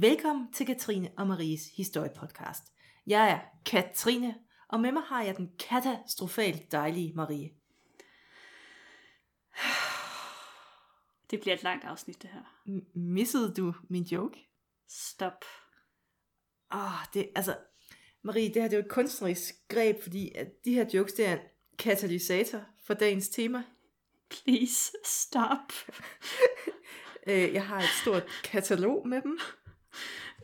Velkommen til Katrine og Maries historiepodcast. Jeg er Katrine, og med mig har jeg den katastrofalt dejlige Marie. Det bliver et langt afsnit, det her. M- missede du min joke? Stop. Åh, oh, det altså... Marie, det her det er jo et kunstnerisk greb, fordi at de her jokes, det er en katalysator for dagens tema. Please, stop. Øh, jeg har et stort katalog med dem.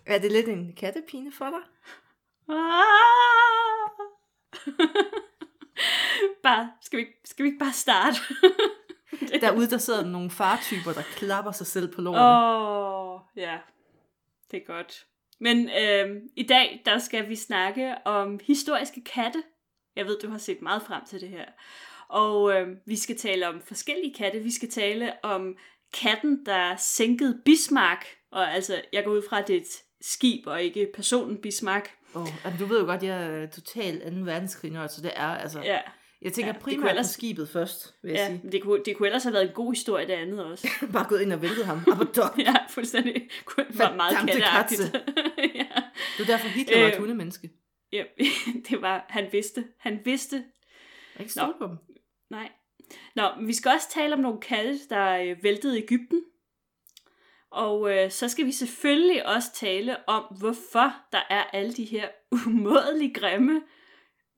Er det lidt en kattepine for dig? Ah! bare, skal vi, skal vi ikke bare starte? Derude, der sidder nogle fartyper, der klapper sig selv på lårene. Åh, oh, ja. Det er godt. Men øh, i dag, der skal vi snakke om historiske katte. Jeg ved, du har set meget frem til det her. Og øh, vi skal tale om forskellige katte. Vi skal tale om katten, der sænkede Bismarck. Og altså, jeg går ud fra, at det er et skib, og ikke personen Bismarck. Oh, altså, du ved jo godt, jeg er total 2. verdenskrig så det er altså... Ja, Jeg tænker Ja, primært ellers- på skibet først, vil jeg ja sige. det, kunne, det kunne ellers have været en god historie, det andet også. Bare gået ind og væltet ham. Ja, fuldstændig. Kunne være meget katteagtigt. ja. Det er derfor Hitler var et Øh. hundemenneske. ja, det var, han vidste, han vidste, Jeg er ikke stolt på dem. Nej. Nå, vi skal også tale om nogle katte, der øh, væltede Ægypten. Og øh, så skal vi selvfølgelig også tale om, hvorfor der er alle de her umådeligt grimme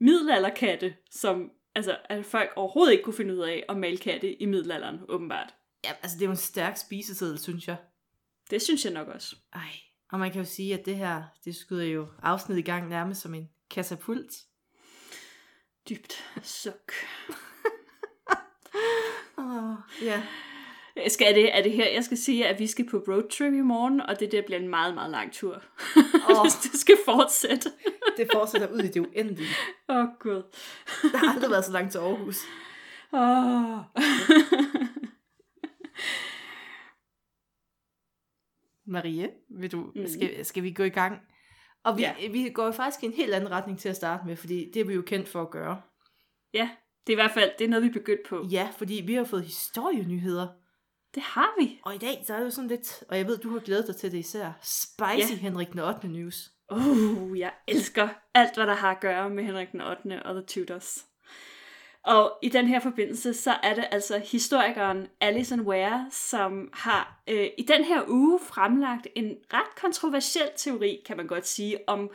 middelalderkatte, som altså, at folk overhovedet ikke kunne finde ud af at male katte i middelalderen, åbenbart. Ja, altså det er jo en stærk spiseseddel, synes jeg. Det synes jeg nok også. Ej, og man kan jo sige, at det her, det skyder jo afsnit i gang nærmest som en katapult. Dybt suk. Åh, ja. Skal det, er det her, jeg skal sige, at vi skal på roadtrip i morgen, og det der bliver en meget, meget lang tur. Åh. det skal fortsætte. Det fortsætter ud i det uendelige. Åh, oh, Gud. Der har aldrig været så langt til Aarhus. Åh. Marie, vil du, Mhm. skal, skal vi gå i gang? Og vi, Ja. vi går faktisk i en helt anden retning til at starte med, fordi det er vi jo kendt for at gøre. ja, det er i hvert fald det er noget, vi er begyndt på. Ja, fordi vi har fået historienyheder. Det har vi. Og i dag, så er det jo sådan lidt, og jeg ved, du har glædet dig til det især, spicy Ja. Henrik den 8. news. Uh, jeg elsker alt, hvad der har at gøre med Henrik den 8. og The Tudors. Og i den her forbindelse, så er det altså historikeren Alison Ware, som har øh, i den her uge fremlagt en ret kontroversiel teori, kan man godt sige, om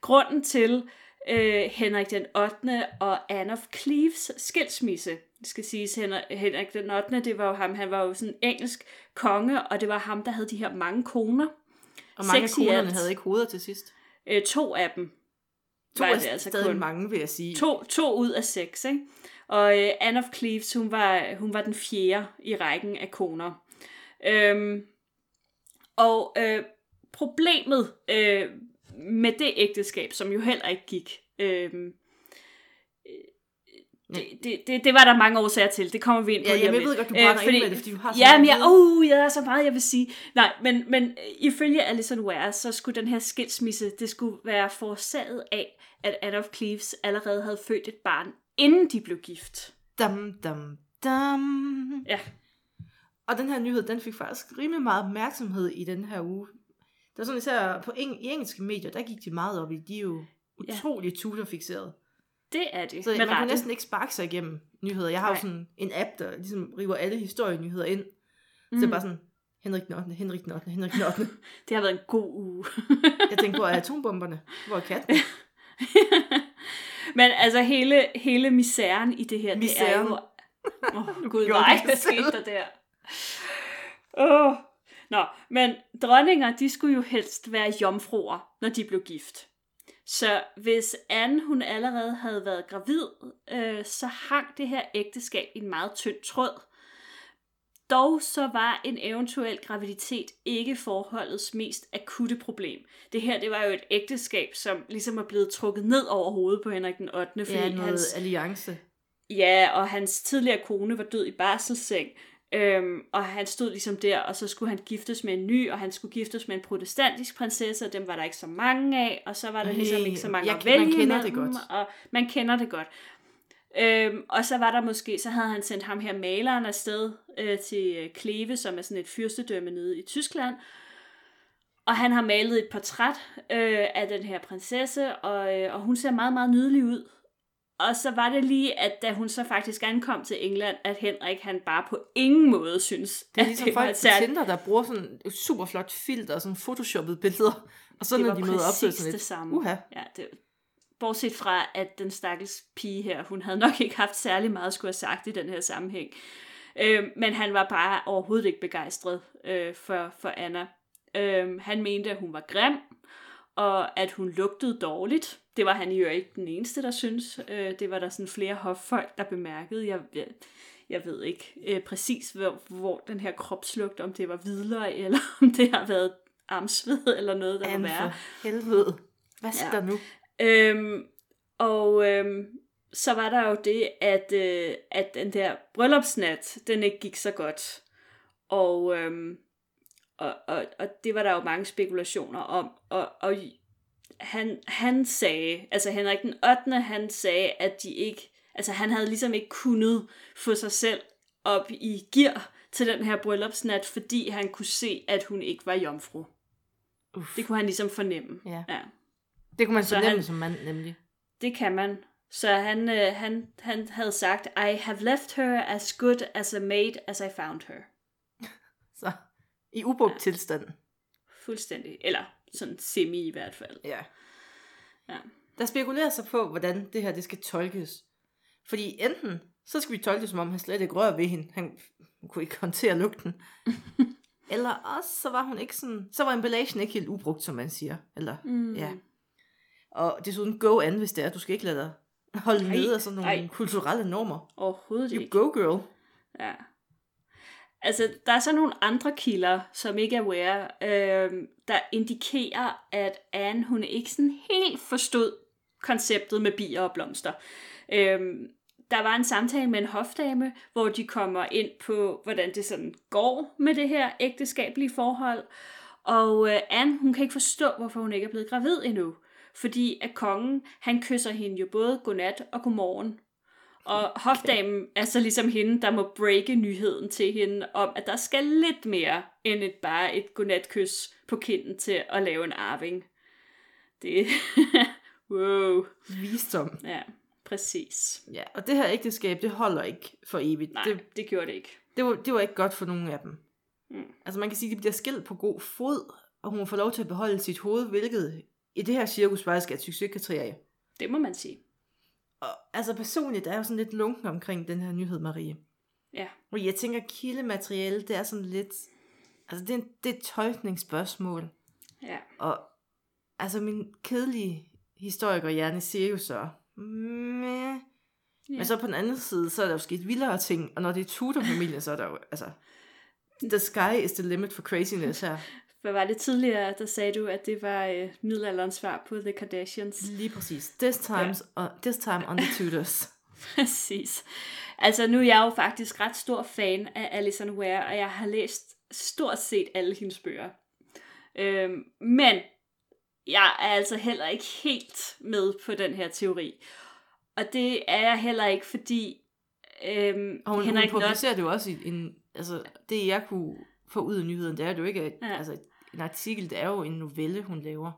grunden til øh, Henrik den 8. og Anne of Cleves skilsmisse. Det skal siges, Henrik, den 8. det var jo ham, han var jo sådan en engelsk konge, og det var ham, der havde de her mange koner. Og mange af Seks i konerne havde ikke hoveder til sidst. Øh, to af dem To var er det altså stadig kun. mange, vil jeg sige. To, to ud af seks, ikke? Og øh, Anne of Cleves, hun var, hun var den fjerde i rækken af koner. Øhm, og øh, problemet øh, med det ægteskab, som jo heller ikke gik, øh, det, det, det, det var der mange årsager til. Det kommer vi ind på Ja, lige jamen, jeg ved godt, du brænder Øh, ind med det, fordi du har så Ja, meget men jeg, uh, jeg er så meget, jeg vil sige. Nej, men, men øh, ifølge Alison Ware, så skulle den her skilsmisse, det skulle være forårsaget af, at Anne of Cleves allerede havde født et barn, inden de blev gift. Dam, dam, dam. Ja. Og den her nyhed, den fik faktisk rimelig meget opmærksomhed i den her uge. Det var sådan især på eng- i engelske medier, der gik de meget op i, de er jo Ja. utrolig Tudor-fixeret. Det er det. Så man kan rette. næsten ikke sparke sig igennem nyheder. Jeg har jo Nej. sådan en app, der ligesom river alle historienyheder ind. Mm. Så det er bare sådan, Henrik den 8., Henrik den 8., Henrik den 8. Det har været en god uge. Jeg tænker på, er atombomberne? Hvor er katten? Men altså hele, hele misæren i det her, Misæren. det er jo... Åh, oh, gud, hvad selv. skete der der? Åh. Oh. Nå, men dronninger, de skulle jo helst være jomfruer, når de blev gift. Så hvis Anne, hun allerede havde været gravid, øh, så hang det her ægteskab i en meget tynd tråd. Dog så var en eventuel graviditet ikke forholdets mest akutte problem. Det her, det var jo et ægteskab, som ligesom er blevet trukket ned over hovedet på Henrik den 8. Fordi Ja, noget hans, alliance. Ja, og hans tidligere kone var død i barselsseng, øhm, og han stod ligesom der, og så skulle han giftes med en ny, og han skulle giftes med en protestantisk prinsesse, og dem var der ikke så mange af, og så var der Ej, ligesom ikke så mange jeg at ke- man vælge kender det godt. Og man kender det godt. Øhm, og så var der måske, så havde han sendt ham her maleren afsted øh, til øh, Kleve, som er sådan et fyrstedømme nede i Tyskland. Og han har malet et portræt øh, af den her prinsesse, og, øh, og hun ser meget, meget nydelig ud. Og så var det lige, at da hun så faktisk ankom til England, at Henrik han bare på ingen måde synes, Det er at ligesom det var folk på særligt... Tinder, der bruger sådan et super flot filter og sådan photoshoppede billeder. Og så Det når var de møder op, så det sådan det samme. uha. Ja, det, bortset fra, at den stakkels pige her, hun havde nok ikke haft særlig meget at skulle have sagt i den her sammenhæng. Øh, men han var bare overhovedet ikke begejstret øh, for, for Anna. Øh, han mente, at hun var grim, og at hun lugtede dårligt. Det var han jo ikke den eneste, der synes. Øh, det var der sådan flere hoffolk, der bemærkede. Jeg, jeg, jeg ved ikke øh, præcis, hvor, hvor den her kropslugt, om det var hvidløg, eller om det har været armsved, eller noget, der Anne må være. helvede. Hvad sker Ja. der nu? Øhm, og øhm, så var der jo det, at, øh, at den der bryllupsnat, den ikke gik så godt. Og, øhm, og, og, og det var der jo mange spekulationer om. Og, og han, han sagde, altså Henrik den 8., han sagde, at de ikke, altså han havde ligesom ikke kunnet få sig selv op i gear til den her bryllupsnat, fordi han kunne se, at hun ikke var jomfru. Uff. Det kunne han ligesom fornemme. Ja. ja. Det kunne man Så fornemme han- som mand, nemlig. Det kan man. Så han, øh, han, han havde sagt, I have left her as good as a maid as I found her. Så i ubrugt Ja. tilstand. Fuldstændig. Eller sådan semi i hvert fald. Ja. Ja. Der spekulerer sig på, hvordan det her det skal tolkes. Fordi enten, så skal vi tolke det, som om han slet ikke rører ved hende. Han kunne ikke håndtere lugten. Eller også, så var hun ikke sådan, så var emballagen ikke helt ubrugt, som man siger. Eller, Mm. ja. Og desuden go an, hvis det er. Du skal ikke lade dig holde Nej, nede af sådan nogle nej. kulturelle normer. Overhovedet You ikke. go, girl. Ja. Altså, der er så nogle andre kilder, som ikke er aware, øh, der indikerer, at Anne, hun ikke sådan helt forstod konceptet med bier og blomster. Øh, der var en samtale med en hofdame, hvor de kommer ind på, hvordan det sådan går med det her ægteskabelige forhold. Og øh, Anne, hun kan ikke forstå, hvorfor hun ikke er blevet gravid endnu. Fordi at kongen, han kysser hende jo både godnat og godmorgen. Og hofdamen er så ligesom hende, der må breake nyheden til hende om, at der skal lidt mere end et, bare et godnatkys på kinden til at lave en arving. Det wow. Visdom. Ja, præcis. Ja, og det her ægteskab, det holder ikke for evigt. Nej, Det, det, gjorde det ikke. det, var, det var ikke godt for nogen af dem. Mm. Altså man kan sige, at de bliver skilt på god fod, og hun får lov til at beholde sit hoved, hvilket i det her cirkus faktisk er et succeskriterie. Det må man sige. Og altså personligt er jeg jo sådan lidt lunken omkring den her nyhed, Marie. Ja. Og jeg tænker, kildemateriale, det er sådan lidt... Altså, det er, en, det er et tolkningsspørgsmål. Ja. Og altså, min kedelige historiker hjerne siger jo så... Meh. Ja. Men så på den anden side, så er der jo sket vildere ting. Og når det er Tudor-familien, så er der jo... Altså, the sky is the limit for craziness her. Hvad var det tidligere, der sagde du, at det var øh, middelalderens svar på The Kardashians? Lige præcis. This, times, ja. uh, this time on the Tudors. Præcis. Altså, nu er jeg jo faktisk ret stor fan af Alison Ware, og jeg har læst stort set alle hendes bøger. Øhm, men jeg er altså heller ikke helt med på den her teori. Og det er jeg heller ikke, fordi øhm, Og hun, Henrik hun publicerer det jo også i en... Altså, det jeg kunne få ud af nyheden, det er jo ikke ja. altså, en artikel, det er jo en novelle, hun laver.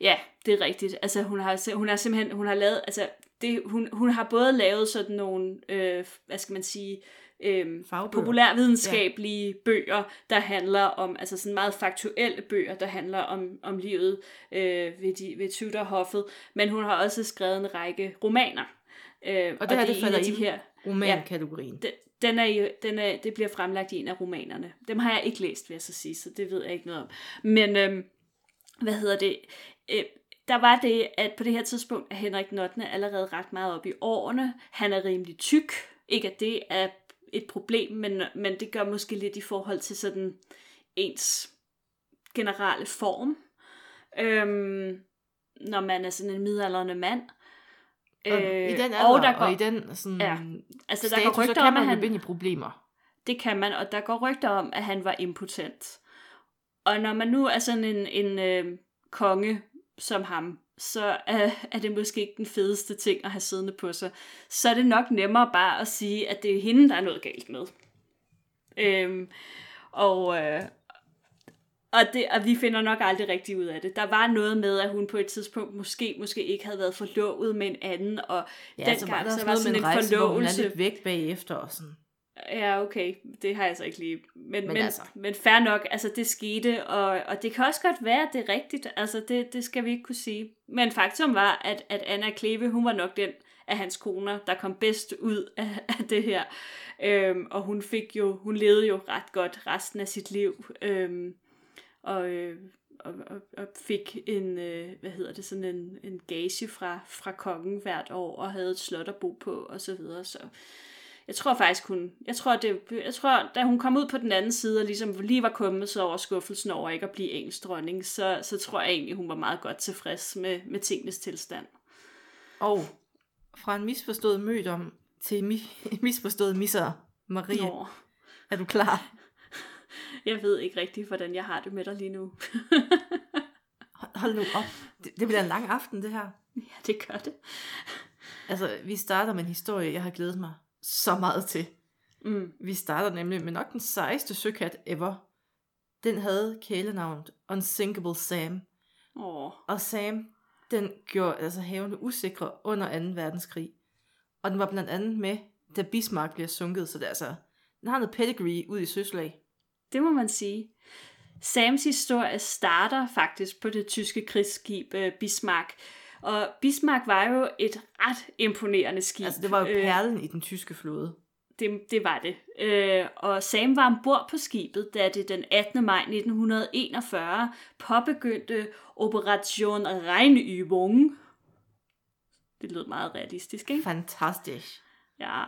Ja, det er rigtigt. Altså, hun har, hun har simpelthen, hun har lavet, altså, det, hun, hun har både lavet sådan nogle, øh, hvad skal man sige, øh, Fagbøger. populærvidenskabelige ja. bøger, der handler om, altså sådan meget faktuelle bøger, der handler om, om livet øh, ved, de, ved Tudor-hoffet, men hun har også skrevet en række romaner. Øh, Og det her, det en falder de i her, Romankategorien. den, den er jo, den er, det bliver fremlagt i en af romanerne. Dem har jeg ikke læst, vil jeg så sige, så det ved jeg ikke noget om. Men, øhm, hvad hedder det? Øh, der var det, at på det her tidspunkt er Henrik Nottene allerede ret meget op i årene. Han er rimelig tyk. Ikke at det er et problem, men, men det gør måske lidt i forhold til sådan ens generelle form. Øhm, når man er sådan en midaldrende mand. Og I den alder, og der går, og i den sådan, Ja. altså, der status, går så rygter kan om, man løbe ind i problemer. det kan man, og der går rygter om, at han var impotent. Og når man nu er sådan en, en øh, konge som ham, så er, er det måske ikke den fedeste ting at have siddende på sig. Så er det nok nemmere bare at sige, at det er hende, der er noget galt med. Øhm, og, øh, Og, det, og vi finder nok aldrig rigtig ud af det. Der var noget med, at hun på et tidspunkt måske måske ikke havde været forlovet med en anden, og Ja, dengang, så var der så var sådan en en hvor hun er forlovelse. lidt væk bagefter og sådan. Ja, okay. Det har jeg så ikke lige. Men, men, men, altså. altså. men fair nok, altså det skete, og, og det kan også godt være, at det er rigtigt. Altså det, det skal vi ikke kunne sige. Men faktum var, at, at Anna Kleve, hun var nok den af hans koner, der kom bedst ud af, af det her. Øhm, og hun fik jo, hun levede jo ret godt resten af sit liv. Øhm, og, øh, og, og, og fik en, øh, hvad hedder det, sådan en, en gage fra, fra kongen hvert år, og havde et slot at bo på, og så videre. Så jeg tror faktisk, hun, jeg tror, det, jeg tror, da hun kom ud på den anden side, og ligesom lige var kommet så over skuffelsen over ikke at blive engelsk dronning, så, så tror jeg egentlig, hun var meget godt tilfreds med, med tingenes tilstand. Og fra en misforstået mødom til mi- misforstået misser Marie. Nå, Er du klar? Jeg ved ikke rigtig, hvordan jeg har det med dig lige nu. Hold- nu op. Det, det bliver en lang aften, det her. ja, det gør det. Altså, vi starter med en historie, jeg har glædet mig så meget til. Mm. Vi starter nemlig med nok den sejeste søkat ever. Den havde kælenavnet Unsinkable Sam. Åh, Og Sam, den gjorde altså havene usikre under 2. verdenskrig. Og den var blandt andet med, da Bismarck bliver sunket, så det er altså, den har noget pedigree ud i søslag. Det må man sige. Sams historie starter faktisk på det tyske krigsskib øh, Bismarck. Og Bismarck var jo et ret imponerende skib. Altså, det var jo Øh, perlen i den tyske flåde. Det, det var det. Øh, og Sam var ombord på skibet, da det den 18. maj 1941 påbegyndte Operation Reinübung. Det lød meget realistisk, ikke? Fantastisk. Ja.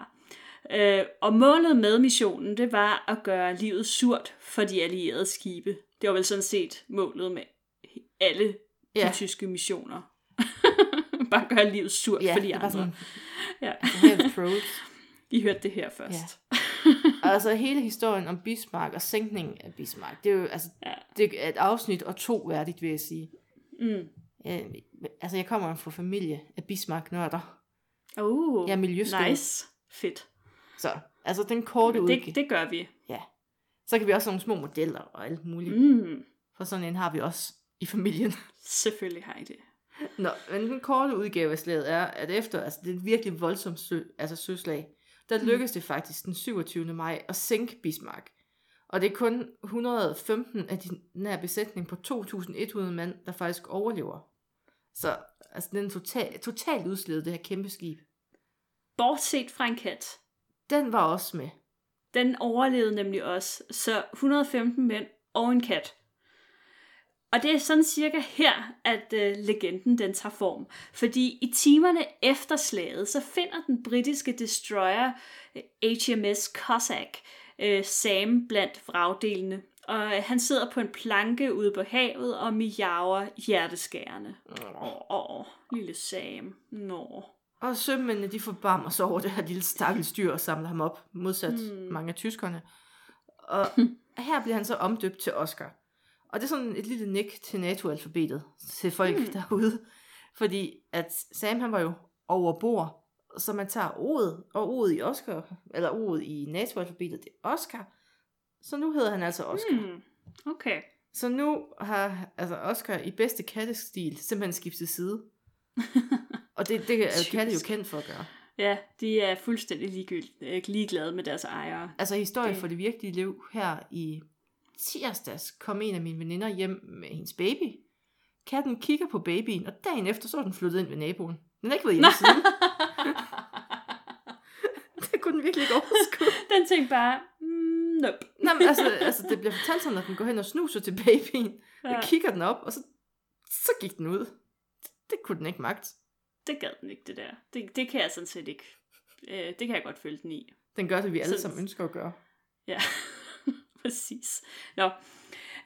Øh, og målet med missionen, det var at gøre livet surt for de allierede skibe. Det var vel sådan set målet med alle de Ja. tyske missioner. Bare gøre livet surt Ja, for de andre. sådan, Ja. I hørte det her først. altså hele historien om Bismarck og sænkningen af Bismarck, det er jo altså, Ja. det er et afsnit og to værdigt, vil jeg sige. Mm. Øh, altså jeg kommer fra familie af Bismarck-nørder. Oh, Jeg er miljøskade. nice. Fedt. Så altså den korte udgave. Det, det gør vi. Så kan vi også have nogle små modeller og alt muligt. Mm. Mm. For sådan en har vi også i familien. Selvfølgelig har I det. Nå, men den korte udgave af slaget er, at efter altså, det er et virkelig voldsomt sø, altså søslag, der lykkes det faktisk den 27. maj at sænke Bismarck. Og det er kun 115 af den nær besætning på 2.100 mand, der faktisk overlever. Så altså, den er total, totalt udsledet, det her kæmpe skib. Bortset fra en kat. Den var også med. Den overlevede nemlig også. Så 115 mænd og en kat. Og det er sådan cirka her, at øh, legenden den tager form. Fordi i timerne efter slaget, så finder den britiske destroyer øh, HMS Cossack øh, Sam blandt vragdelene. Og øh, han sidder på en planke ude på havet og miaver hjerteskærende. Åh, åh, lille Sam. Nå. Og sømændene, de forbarmer sig over det her lille stakkels dyr og samler ham op, modsat Mm. mange af tyskerne. Og her bliver han så omdøbt til Oscar. Og det er sådan et lille nik til NATO-alfabetet til folk Mm. derude. Fordi at Sam, han var jo over bord, så man tager ordet, og ordet i Oscar, eller ordet i NATO-alfabetet, det er Oscar. Så nu hedder han altså Oscar. Mm. Okay. Så nu har altså Oscar i bedste kattestil simpelthen skiftet side. og det, det er katte jo kendt for at gøre. Ja, de er fuldstændig ligegyldt, øh, ligeglade med deres ejere. Altså historie Det- for det virkelige liv her i tirsdags kom en af mine veninder hjem med hendes baby. Katten kigger på babyen, og dagen efter så er den flyttet ind ved naboen. Den har ikke været hjemme siden. det kunne den virkelig ikke overskue. Den tænkte bare, mm, nope. Nå, men altså, altså, det bliver fortalt sådan, at den går hen og snuser til babyen. Ja, Og kigger den op, og så, så gik den ud. Det, kunne den ikke magt. det gad den ikke, det der. Det, det kan jeg sådan set ikke. Øh, det kan jeg godt følge den i. Den gør det, vi alle Så- sammen ønsker at gøre. Ja, præcis. Nå.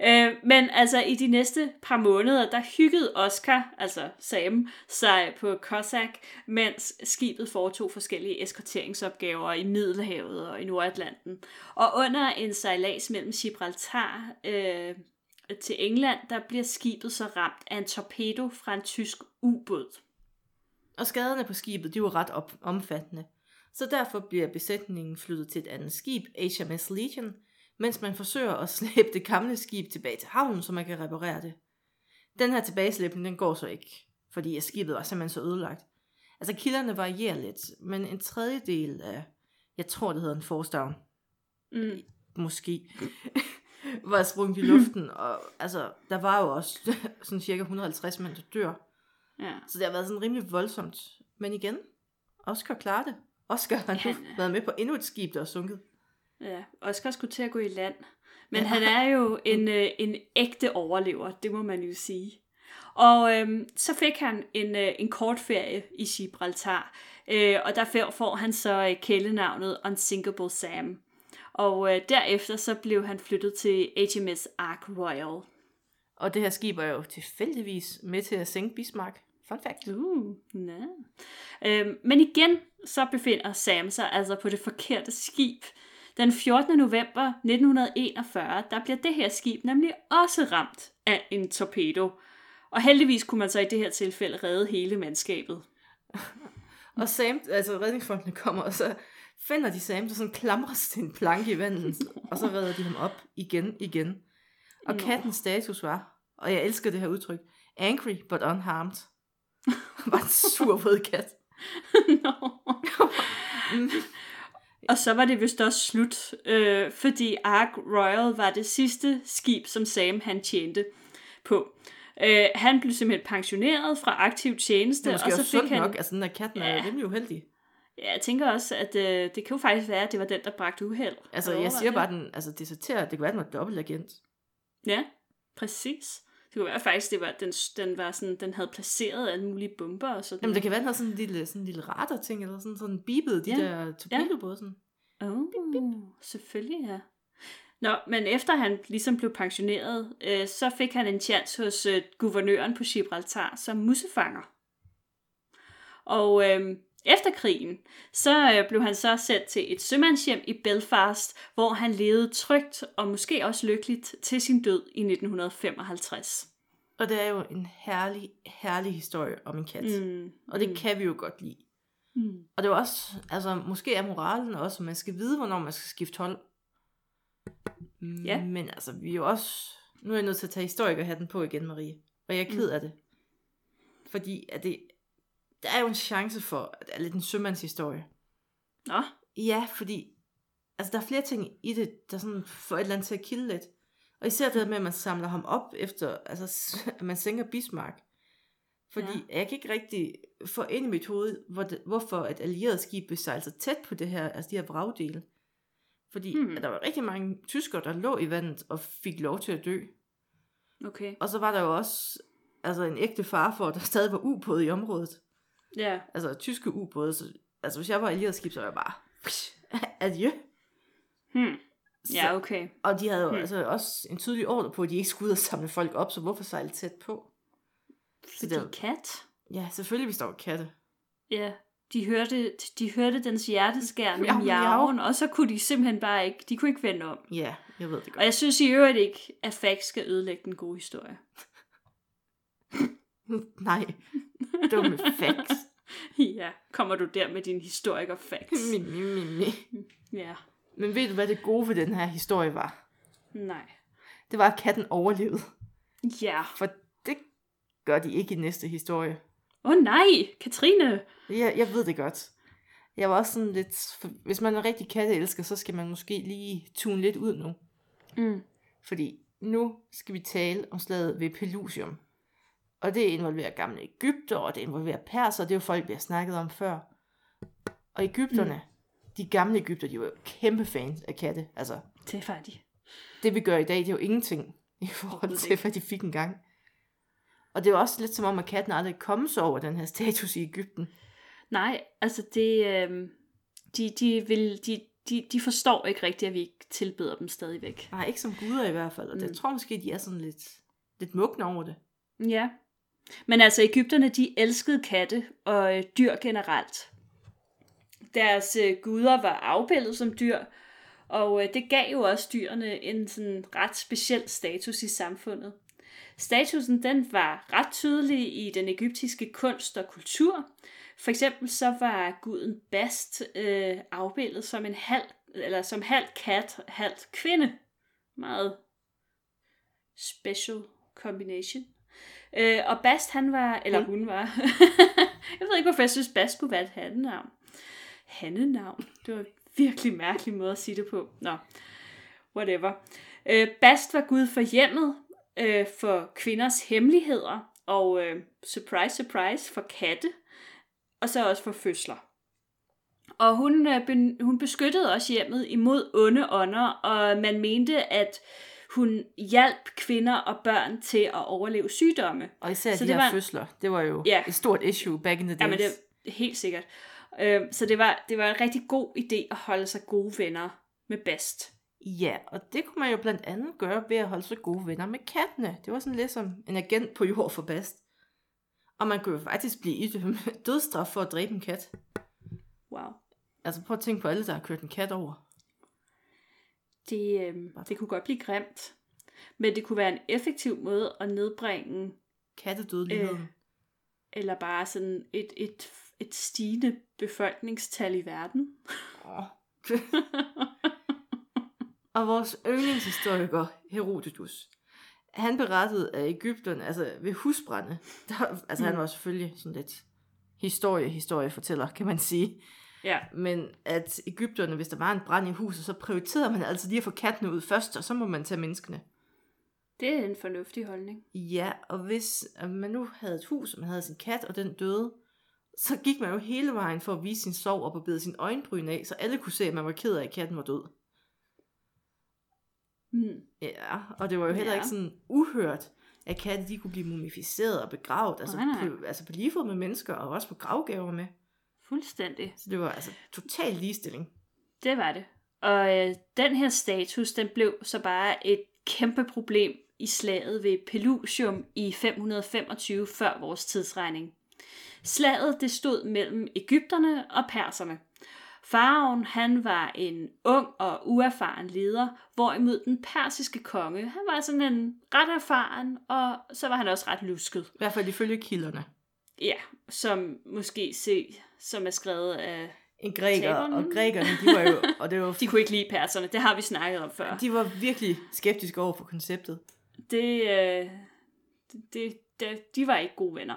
Øh, men altså i de næste par måneder, der hyggede Oscar, altså Sam, sig på Cossack, mens skibet foretog forskellige eskorteringsopgaver i Middelhavet og i Nordatlanten. Og under en sejlads mellem Gibraltar øh, til England, der bliver skibet så ramt af en torpedo fra en tysk ubåd. Og skaderne på skibet, de var ret op- omfattende. Så derfor bliver besætningen flyttet til et andet skib, HMS Legion, mens man forsøger at slæbe det gamle skib tilbage til havnen, så man kan reparere det. Den her tilbageslæbning, den går så ikke, fordi skibet var simpelthen så ødelagt. Altså kilderne varierer lidt, men en tredjedel af, jeg tror det hedder en forstavn, Mm. måske, var sprunget i luften, og altså, der var jo også sådan cirka 150 mænd, der dør. Ja. Så det har været sådan rimelig voldsomt. Men igen, Oscar klarer det. Oscar har nu Han- været med på endnu et skib, der er sunket. Ja, Oscar skulle til at gå i land. Men Ja. han er jo en, øh, en ægte overlever, det må man jo sige. Og øhm, så fik han en, øh, en kort ferie i Gibraltar, øh, og der får- han så øh, kælenavnet Unsinkable Sam. Og øh, derefter så blev han flyttet til HMS Ark Royal. Og det her skib er jo tilfældigvis med til at sænke Bismarck. Fun fact. Uh, ja. øhm, men igen, så befinder Sam sig altså på det forkerte skib. Den 14. november 1941, der bliver det her skib nemlig også ramt af en torpedo. Og heldigvis kunne man så i det her tilfælde redde hele mandskabet. Og Sam, altså redningsfolkene kommer, og så finder de Sam, der sådan klamres til en planke i vandet, og så redder de ham op igen, igen. Og kattens status var, og jeg elsker det her udtryk, angry but unharmed. Var en sur våd kat. Og så var det vist også slut, øh, fordi Ark Royal var det sidste skib, som Sam han tjente på. Øh, han blev simpelthen pensioneret fra aktiv tjeneste, Det er måske og så også fik han... nok, altså den der katten er Ja. jo rimelig uheldig. Ja, jeg tænker også, at øh, det kan jo faktisk være, at det var den, der bragte uheld. Altså, jeg siger bare, den, altså, deserterer, det kan være, den var dobbeltagent. Ja, præcis. Det kunne være faktisk, det var, den, den, var sådan, den havde placeret alle mulige bomber og sådan Jamen, det kan være, den har sådan en lille, sådan en lille radar-ting, eller sådan, sådan bibet, de Ja. der torpedobåde, sådan. Oh, selvfølgelig ja. Nå, men efter han ligesom blev pensioneret, øh, så fik han en chance hos øh, guvernøren på Gibraltar som mussefanger. Og øh, efter krigen, så øh, blev han så sendt til et sømandshjem i Belfast, hvor han levede trygt og måske også lykkeligt til sin død i 1955. Og det er jo en herlig, herlig historie om en kat. Mm. Mm. Og det kan vi jo godt lide. Mm. Og det er også, altså måske er moralen også, at man skal vide, hvornår man skal skifte hold. Ja. Men altså, vi er jo også, nu er jeg nødt til at tage historikerhatten på igen, Marie. Og jeg er ked af det. Fordi at det, der er jo en chance for, at det er lidt en sømandshistorie. Nå, Ja, fordi altså, der er flere ting i det, der sådan får et eller andet til at kilde lidt. Og især det med, at man samler ham op efter, altså at man sænker Bismarck. Fordi Ja. jeg kan ikke rigtig få ind i mit hoved, hvor det, hvorfor et allieret skib sejle så tæt på det her, altså de her vragdele. Fordi Hmm. der var rigtig mange tyskere, der lå i vandet og fik lov til at dø. okay. Og så var der jo også altså en ægte far for, der stadig var ubåde i området. Ja, Altså tyske ubåde. Så, altså hvis jeg var allieret skib, så var jeg bare, adieu. hmm. Så- ja okay. Og de havde jo Hmm. altså også en tydelig ordre på, at de ikke skulle ud og samle folk op, så hvorfor sejle tæt på? Fordi det- kat? Ja, selvfølgelig hvis der var katte. Ja, de hørte, de hørte dens hjerteskærende Miau, med miau. miauen, og så kunne de simpelthen bare ikke, de kunne ikke vende om. Ja, jeg ved det Og godt. jeg synes i øvrigt ikke, at facts skal ødelægge den gode historie. Nej, dumme facts. ja, kommer du der med din historiker facts? mi, mi, mi, mi. Ja, Men ved du, hvad det gode ved den her historie var? nej. Det var, at katten overlevede. Ja. For det gør de ikke i næste historie. Åh oh, nej, Katrine! Jeg, jeg ved det godt. Jeg var også sådan lidt... For hvis man er rigtig katteelsker, så skal man måske lige tune lidt ud nu. Mm. Fordi nu skal vi tale om slaget ved Pelusium. Og det involverer gamle Ægypter, og det involverer perser, det er jo folk, vi har snakket om før. Og Ægypterne, mm. de gamle Ægypter, de var jo kæmpe fans af katte. Altså, Det er færdigt. det vi gør i dag, det er jo ingenting i forhold til, hvad de fik engang. Og det er jo også lidt som om, at katten aldrig kom så over den her status i Ægypten. Nej, altså det... Øh, de, de, vil, de, de, de forstår ikke rigtigt, at vi ikke tilbeder dem stadigvæk. Nej, ikke som guder i hvert fald. Og det, Mm. jeg tror måske, de er sådan lidt, lidt mugne over det. Ja. Men altså, Ægypterne, de elskede katte og øh, dyr generelt. Deres øh, guder var afbildet som dyr, og øh, det gav jo også dyrene en sådan ret speciel status i samfundet. Statusen den var ret tydelig i den egyptiske kunst og kultur. For eksempel så var guden Bast øh, afbildet som en halv eller som halv kat, halv kvinde. Meget special combination. Øh, og Bast, han var, eller Hun. hun var, jeg ved ikke, hvorfor jeg synes, Bast skulle være et hannenavn. Hannenavn? Det var en virkelig mærkelig måde at sige det på. Nå, whatever. Øh, Bast var gud for hjemmet, øh, for kvinders hemmeligheder, og øh, surprise, surprise, for katte, og så også for fødsler. Og hun, øh, ben, hun beskyttede også hjemmet imod onde ånder, og man mente, at hun hjalp kvinder og børn til at overleve sygdomme. Og især Så de det her var- fødsler, det var jo Ja. et stort issue back in the days. Jamen, det er helt sikkert. Øh, så det var, det var en rigtig god idé at holde sig gode venner med Bast. Ja, og det kunne man jo blandt andet gøre ved at holde sig gode venner med kattene. Det var sådan lidt som en agent på jord for bast. Og man kunne jo faktisk blive idømt dødsstraf for at dræbe en kat. Wow. Altså prøv at tænke på alle, der har kørt en kat over. Det, øh, det kunne godt blive grimt. Men det kunne være en effektiv måde at nedbringe, Kattedødeligheden. Øh. eller bare sådan et, et, et stigende befolkningstal i verden. Oh. og vores yndlingshistoriker, Herodotus, han berettede af Ægypterne, altså ved husbrænde, der, altså mm. han var selvfølgelig sådan lidt historie, historiefortæller, kan man sige. Ja, Men at Ægypterne, hvis der var en brand i huset, så prioriterede man altså lige at få kattene ud først, og så må man tage menneskene. det er en fornuftig holdning. Ja, og hvis man nu havde et hus, og man havde sin kat, og den døde, så gik man jo hele vejen for at vise sin sorg og barbede sin øjenbryn af, så alle kunne se, at man var ked af, at katten var død. Hmm. Ja, og det var jo heller Ja. ikke sådan uhørt, at katte de kunne blive mumificeret og begravet, altså, Nej, nej. På, altså på lige fod med mennesker, og også på gravgaver med. Fuldstændig. Så det var altså total ligestilling. Det var det. Og øh, den her status, den blev så bare et kæmpe problem i slaget ved Pelusium i 525 før vores tidsregning. Slaget det stod mellem Ægypterne og perserne. Faraon han var en ung og uerfaren leder, hvorimod den persiske konge han var sådan en ret erfaren, og så var han også ret lusket. I hvert fald ifølge kilderne. Ja, som måske se, som er skrevet af... En græker, Taberne. og grækerne, de var jo, og det var De kunne ikke lide perserne, det har vi snakket om før. De var virkelig skeptiske over for konceptet. det, øh, det, det, de var ikke gode venner.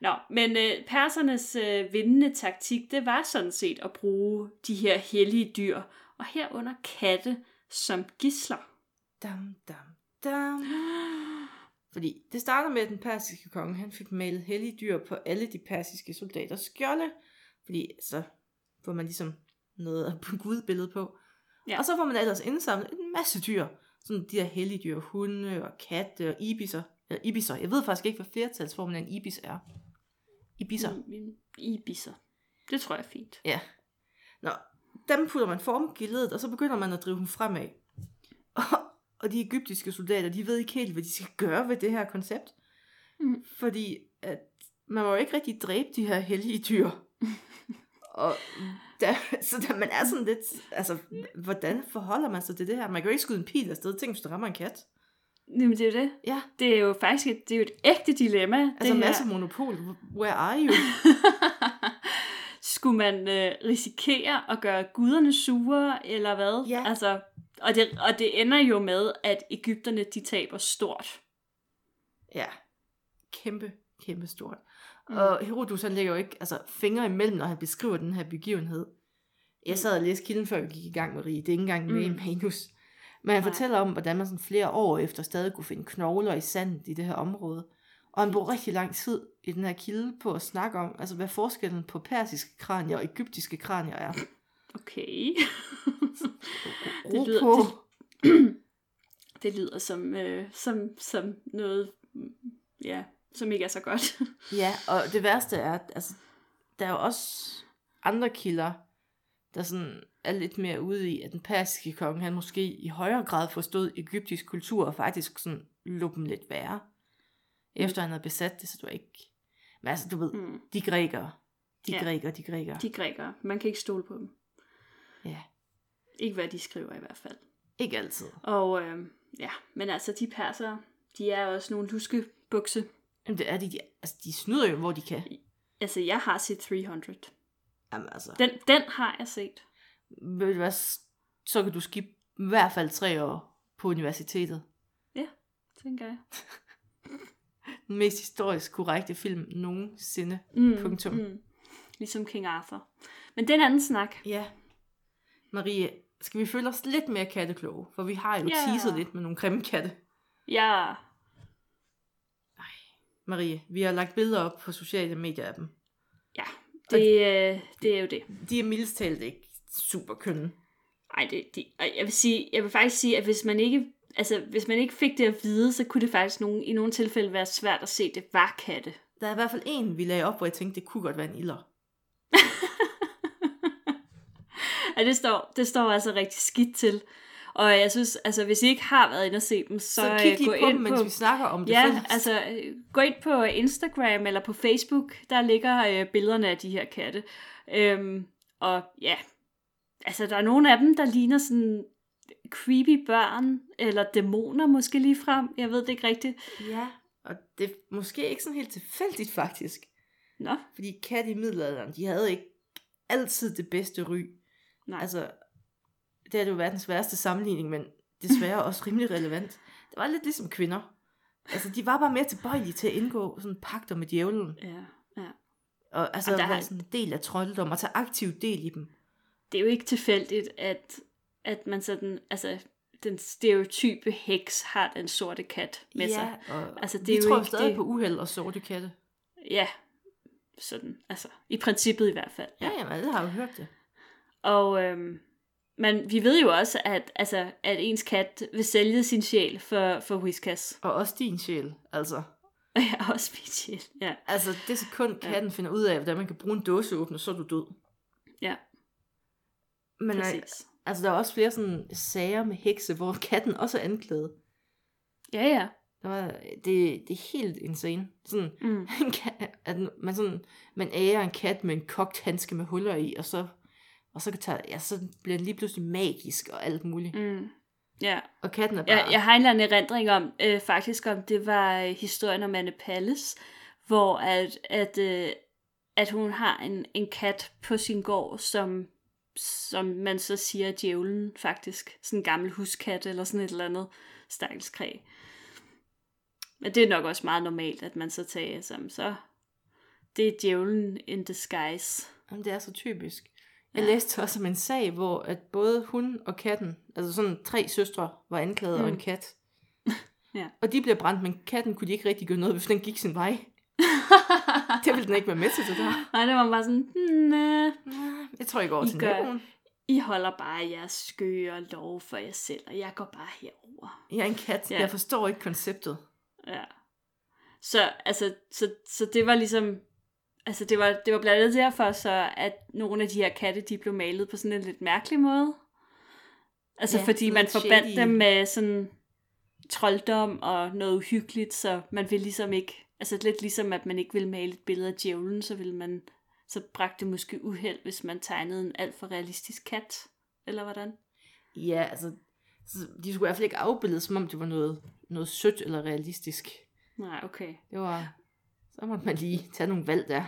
Nå, men øh, persernes øh, vindende taktik, det var sådan set at bruge de her hellige dyr, og herunder katte som gisler. Dam, dam, dam. Fordi det starter med, at den persiske konge, han fik malet hellige dyr på alle de persiske soldaters skjolde. Fordi så får man ligesom noget på gudbillede på. Ja. Og så får man ellers indsamlet en masse dyr. Sådan de her hellige dyr, hunde og katte og ibiser. Eller ibiser. Jeg ved faktisk ikke, hvad flertalsformen af en ibis er. Ibiser. Mm. Ibiser. Det tror jeg er fint. Ja. Nå, dem putter man form i ledet, og så begynder man at drive dem fremad. Og, og de egyptiske soldater, de ved ikke helt, hvad de skal gøre ved det her koncept. Mm. Fordi at man må jo ikke rigtig dræbe de her hellige dyr. og der, så der, man er sådan lidt, altså, hvordan forholder man sig til det her? Man kan jo ikke skyde en pil afsted. Tænk, hvis du rammer en kat. Jamen, det er jo det. Ja, Det er jo faktisk et, det er jo et ægte dilemma. altså det masser af monopol. Where are you? Skulle man øh, risikere at gøre guderne sure, eller hvad? Ja. Altså, og, det, og det ender jo med, at Ægypterne de taber stort. Ja, kæmpe, kæmpe stort. Mm. Mm. Og Herodotus han lægger jo ikke altså, fingre imellem, når han beskriver den her begivenhed. Jeg sad og læste kilden, før vi gik i gang med Rie. Det er ikke engang med i Mm. manus. Men han Nej. fortæller om, hvordan man sådan flere år efter stadig kunne finde knogler i sandet i det her område. Og han bruger rigtig lang tid i den her kilde på at snakke om, altså hvad forskellen på persiske kranier og egyptiske kranier er. Okay. Det lyder- på. Det lyder som, øh, som, som noget, mm, ja, som ikke er så godt. Ja, og det værste er, at altså, der er jo også andre kilder, der sådan er lidt mere ude i, at den persiske konge, han måske i højere grad forstod egyptisk kultur, og faktisk sådan lå dem lidt værre, efter han havde besat det, så du ikke... Men altså, du ved, Mm. de grækere, de Ja. grækere, de grækere. De grækere, man kan ikke stole på dem. Ja, Ikke hvad de skriver i hvert fald. ikke altid. Og øh, ja, men altså de persere, de er også nogle luskebukse. Jamen, det er de, de, altså, de snyder jo, hvor de kan. Altså jeg har set 300. Jamen, altså, Den, den har jeg set. ved du hvad, så kan du skifte i hvert fald tre år på universitetet. tænker jeg. Den mest historisk korrekte film nogensinde. Mm, Punktum. Mm. Ligesom King Arthur. Men det er en anden snak. Ja. Marie, skal vi føle os lidt mere kattekloge? For vi har jo Ja. teaset lidt med nogle grimme katte. Ja, Marie, vi har lagt billeder op på sociale medier af dem. ja det, øh, det er jo det. De er mildest talt ikke super kønne. Ej, det, det, jeg vil sige, jeg vil faktisk sige, at hvis man ikke, altså, hvis man ikke fik det at vide, så kunne det faktisk nogen, i nogle tilfælde være svært at se, at det var katte. Der er i hvert fald en, vi lagde op, hvor jeg tænkte, det kunne godt være en ilder. Ja, det står, det står altså rigtig skidt til. Og jeg synes, altså hvis I ikke har været inde og se dem, så, Så øh, kig gå lige på ind dem, mens på... vi snakker om det Ja, fælles. altså øh, gå ind på Instagram eller på Facebook, der ligger øh, billederne af de her katte. Øhm, og ja, altså der er nogle af dem, der ligner sådan creepy børn, eller dæmoner måske lige frem. Jeg ved det ikke rigtigt. Ja, og det er måske ikke sådan helt tilfældigt faktisk. Nå, Fordi katte i middelalderen, de havde ikke altid det bedste ry. nej. Altså, det er jo verdens værste sammenligning, men desværre også rimelig relevant. Det var lidt ligesom kvinder. Altså, de var bare mere tilbøjelige til at indgå sådan pagter med djævlen. Ja, ja. Og altså, Og der har- sådan en del af trolddom og tage aktiv del i dem. Det er jo ikke tilfældigt, at, at man sådan, altså den stereotype heks har den sorte kat med sig. og Altså, det er vi jo tror ikke stadig det- på uheld og sorte katte. Ja, sådan, altså i princippet i hvert fald. Ja, jamen, alle har jo hørt det. Og øhm, men vi ved jo også, at, altså, at ens kat vil sælge sin sjæl for, for Whiskas. Og også din sjæl, altså. Og jeg har også min sjæl, ja. Altså, det sekund katten finder ud af, hvordan man kan bruge en dåseåbner, så er du død. Ja, Men øh, præcis. Altså, der er også flere sådan sager med hekse, hvor katten også er anklaget. Ja, ja. Der var, det, det er helt insane. Sådan, Mm. en kat, at man, sådan, man ærer en kat med en kogt handske med huller i, og så, og så, kan tage, ja, så bliver den lige pludselig magisk og alt muligt. Mm. Mm. Ja, Og katten er bare... jeg, jeg har en eller anden erindring om, øh, faktisk om, det var øh, historien om Anne Palles, hvor at, at, øh, at hun har en, en kat på sin gård, som, som man så siger er djævlen faktisk. Sådan en gammel huskat eller sådan et eller andet stakkelskræ. Men det er nok også meget normalt, at man så tager som så. Det er djævlen in disguise. Jamen, det er så typisk. Jeg læste også om en sag, hvor at både hun og katten, altså sådan tre søstre, var anklaget mm. og en kat. Ja. Og de bliver brændt, men katten kunne de ikke rigtig gøre noget, hvis den gik sin vej. Det ville den ikke være med til, det der. Nej, det var bare sådan, nej, Jeg tror, jeg går I til gør- naboen. I holder bare jeres skøre lov for jer selv, og jeg går bare herover. Jeg er en kat. Ja. Jeg forstår ikke konceptet. Ja. Så, altså, så, så det var ligesom, altså det var, det var blandt andet derfor så, at nogle af de her katte, de blev malet på sådan en lidt mærkelig måde. Altså Ja, fordi man forbandt shady. dem med sådan trolddom og noget uhyggeligt, så man ville ligesom ikke, altså lidt ligesom at man ikke ville male et billede af djævlen, så ville man, så bragte det måske uheld, hvis man tegnede en alt for realistisk kat, eller hvordan? Ja, altså, så de skulle i hvert fald ikke afbilledes, som om det var noget, noget sødt eller realistisk. Nej, okay. Det var, så måtte man lige tage nogle valg der.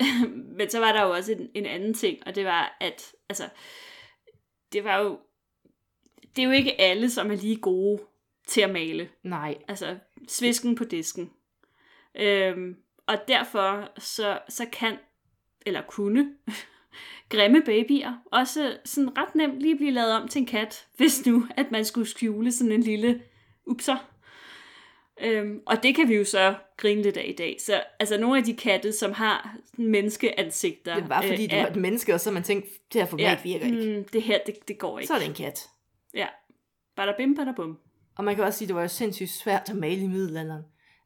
Men så var der jo også en, en anden ting, og det var, at altså, det var jo, det er jo ikke alle, som er lige gode til at male. Nej, Altså, svisken på disken. Øhm, og derfor så, så kan, eller kunne, grimme babyer også sådan ret nemt lige blive lavet om til en kat, hvis nu, at man skulle skjule sådan en lille upser. Øhm, og det kan vi jo så grine lidt af i dag. Så altså nogle af de katte, som har menneskeansigter. det var fordi, øh, det var et menneske, og så man tænkte, det her format virker ikke. Mm, det her, det, det går ikke. Så er det en kat. Ja. Bada bim, bada bum. Og man kan også sige, det var jo sindssygt svært at male i middelalderen.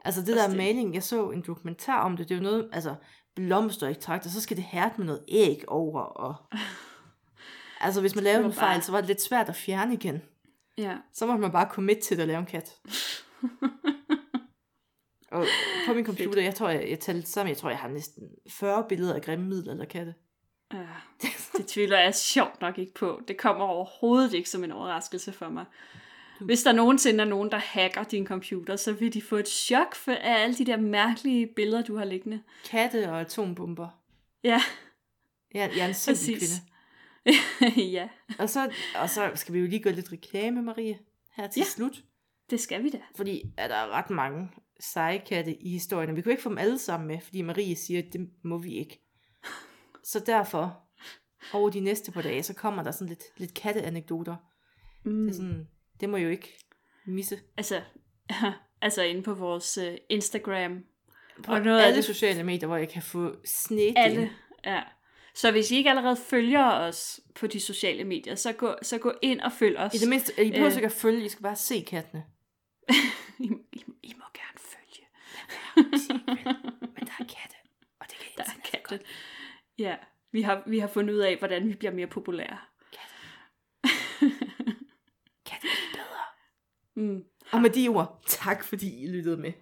Altså det Også der det. maling, jeg så en dokumentar om det, det er jo noget, altså blomsterekstrakt, og så skal det hærde med noget æg over, og... Altså hvis man lavede en fejl, bare- så var det lidt svært at fjerne igen. Ja. Så måtte man bare commit til at lave en kat. og på min computer, jeg tror, jeg, jeg talte sammen, jeg tror, jeg har næsten 40 billeder af grimme middelalderkatte. Ja, det tvivler jeg sjovt nok ikke på. Det kommer overhovedet ikke som en overraskelse for mig. Hvis der nogensinde er nogen, der hacker din computer, så vil de få et chok for af alle de der mærkelige billeder, du har liggende. Katte og atombomber. Ja, Jeg, jeg er en simpel Præcis. kvinde. ja. Og så, og så skal vi jo lige gøre lidt reklame, Marie. her til Ja. slut. Det skal vi da. Fordi er der er ret mange seje katte i historien, og vi kunne ikke få dem alle sammen med, fordi Marie siger, at det må vi ikke. Så derfor, over de næste par dage, så kommer der sådan lidt, lidt katteanekdoter. Mm. Det, er sådan, det må jo ikke misse. Altså, altså inde på vores uh, Instagram. På Og noget alle det- sociale medier, hvor jeg kan få snedt Alle. Ja. Så hvis I ikke allerede følger os på de sociale medier, så gå, så gå ind og følg os. I det mindste, I behøver Øh. ikke at følge, I skal bare se kattene. I, I, I må gerne følge. Men der er katte, og det kan Der er katte. godt. Ja, vi har, vi har fundet ud af, hvordan vi bliver mere populære. Katte er bedre. Mm. Og med de ord, tak fordi I lyttede med.